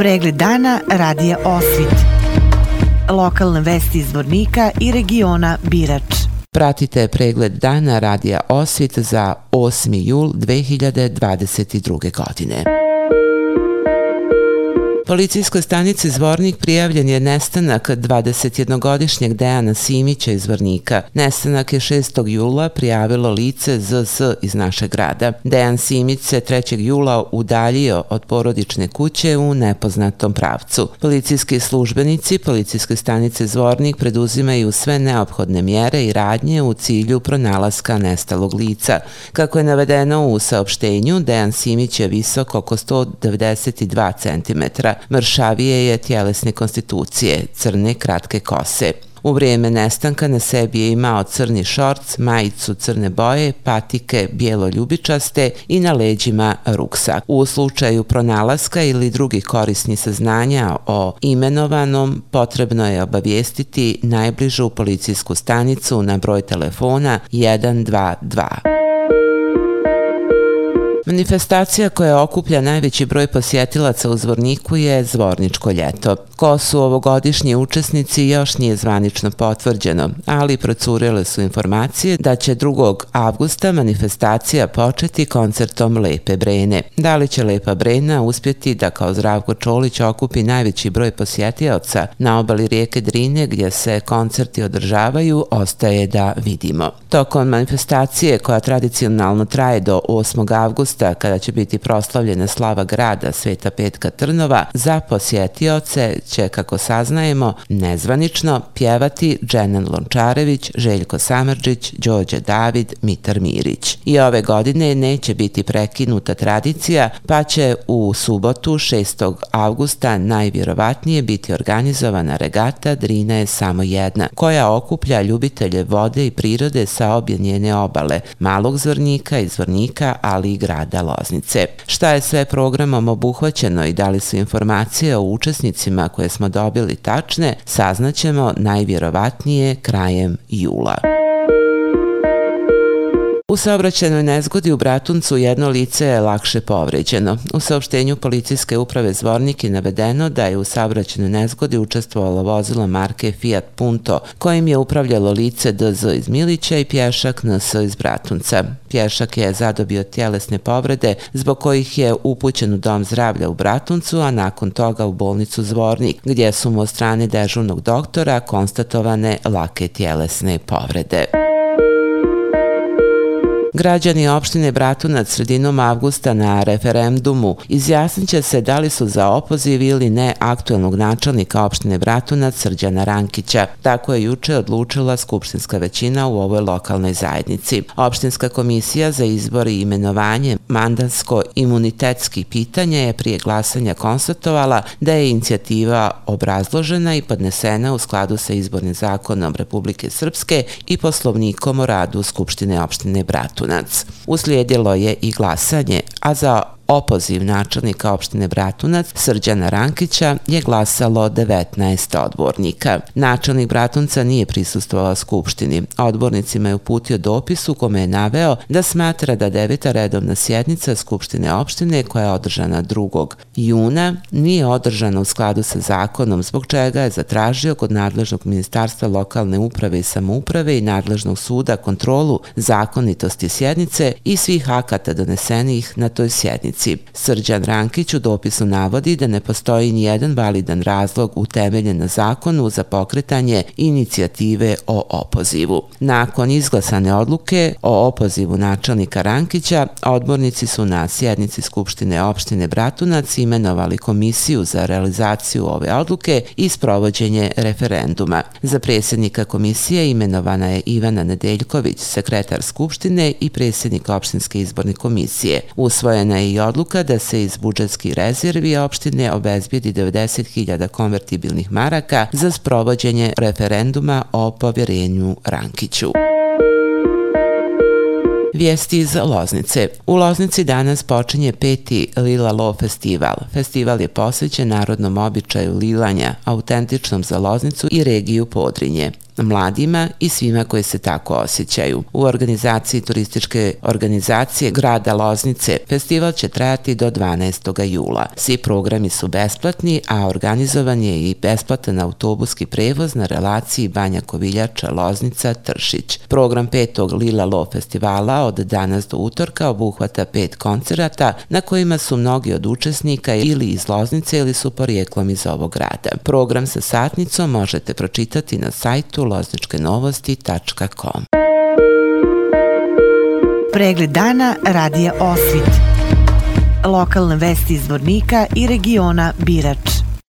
Pregled dana radija Osvit. Lokalne vesti iz Vornika i regiona Birač. Pratite pregled dana radija Osvit za 8. jul 2022. godine. Policijskoj stanici Zvornik prijavljen je nestanak 21-godišnjeg Dejana Simića iz Zvornika. Nestanak je 6. jula prijavilo lice ZS iz našeg grada. Dejan Simić se 3. jula udaljio od porodične kuće u nepoznatom pravcu. Policijski službenici Policijske stanice Zvornik preduzimaju sve neophodne mjere i radnje u cilju pronalaska nestalog lica. Kako je navedeno u saopštenju, Dejan Simić je visok oko 192 cm mršavije je tjelesne konstitucije, crne kratke kose. U vrijeme nestanka na sebi je imao crni šorc, majicu crne boje, patike bijelo ljubičaste i na leđima ruksak. U slučaju pronalaska ili drugih korisnih saznanja o imenovanom, potrebno je obavijestiti najbližu policijsku stanicu na broj telefona 122. Manifestacija koja okuplja najveći broj posjetilaca u Zvorniku je Zvorničko ljeto. Ko su ovogodišnji učesnici još nije zvanično potvrđeno, ali procurile su informacije da će 2. avgusta manifestacija početi koncertom Lepe Brene. Da li će Lepa Brena uspjeti da kao Zdravko Čolić okupi najveći broj posjetioca na obali rijeke Drine gdje se koncerti održavaju, ostaje da vidimo. Tokom manifestacije koja tradicionalno traje do 8. avgusta avgusta, kada će biti proslavljena slava grada Sveta Petka Trnova, za posjetioce će, kako saznajemo, nezvanično pjevati Dženan Lončarević, Željko Samrđić, Đorđe David, Mitar Mirić. I ove godine neće biti prekinuta tradicija, pa će u subotu 6. avgusta najvjerovatnije biti organizovana regata Drina je samo jedna, koja okuplja ljubitelje vode i prirode sa obje njene obale, malog zvornika i zvornika, ali i grada grada Loznice. Šta je sve programom obuhvaćeno i da li su informacije o učesnicima koje smo dobili tačne, saznaćemo najvjerovatnije krajem jula. U saobraćenoj nezgodi u Bratuncu jedno lice je lakše povređeno. U saopštenju policijske uprave Zvornik je navedeno da je u saobraćenoj nezgodi učestvovalo vozilo marke Fiat Punto, kojim je upravljalo lice DZ iz Milića i pješak NS iz Bratunca. Pješak je zadobio tjelesne povrede zbog kojih je upućen u dom zdravlja u Bratuncu, a nakon toga u bolnicu Zvornik, gdje su mu od strane dežurnog doktora konstatovane lake tjelesne povrede. Građani opštine Bratunac sredinom avgusta na referendumu izjasnit će se da li su za opoziv ili ne aktuelnog načelnika opštine Bratunac Srđana Rankića. Tako je juče odlučila skupštinska većina u ovoj lokalnoj zajednici. Opštinska komisija za izbor i imenovanje mandansko-imunitetski pitanja je prije glasanja konstatovala da je inicijativa obrazložena i podnesena u skladu sa izbornim zakonom Republike Srpske i poslovnikom o radu Skupštine opštine Bratunac vrhunac. Uslijedilo je i glasanje, a za opoziv načelnika opštine Bratunac Srđana Rankića je glasalo 19 odbornika. Načelnik Bratunca nije prisustvovao skupštini. Odbornicima je uputio dopis u kome je naveo da smatra da deveta redovna sjednica skupštine opštine koja je održana 2. juna nije održana u skladu sa zakonom zbog čega je zatražio kod nadležnog ministarstva lokalne uprave i samouprave i nadležnog suda kontrolu zakonitosti sjednice i svih akata donesenih na toj sjednici Subotici. Srđan Rankić u dopisu navodi da ne postoji ni jedan validan razlog utemeljen na zakonu za pokretanje inicijative o opozivu. Nakon izglasane odluke o opozivu načelnika Rankića, odbornici su na sjednici Skupštine opštine Bratunac imenovali komisiju za realizaciju ove odluke i sprovođenje referenduma. Za predsjednika komisije imenovana je Ivana Nedeljković, sekretar Skupštine i predsjednik opštinske izborne komisije. Usvojena je i odluka da se iz budžetskih rezervi opštine obezbijedi 90.000 konvertibilnih maraka za sprovođenje referenduma o povjerenju Rankiću. Vijesti iz Loznice. U Loznici danas počinje peti Lila Lo festival. Festival je posvećen narodnom običaju lilanja, autentičnom za Loznicu i regiju Podrinje mladima i svima koji se tako osjećaju. U organizaciji turističke organizacije grada Loznice festival će trajati do 12. jula. Svi programi su besplatni, a organizovan je i besplatan autobuski prevoz na relaciji Banja Koviljača, Loznica, Tršić. Program petog Lila Lo festivala od danas do utorka obuhvata pet koncerata na kojima su mnogi od učesnika ili iz Loznice ili su porijeklom iz ovog grada. Program sa satnicom možete pročitati na sajtu sajtu lozničkenovosti.com. Pregled dana radija Osvit. Lokalne vesti iz Vornika i regiona Birač.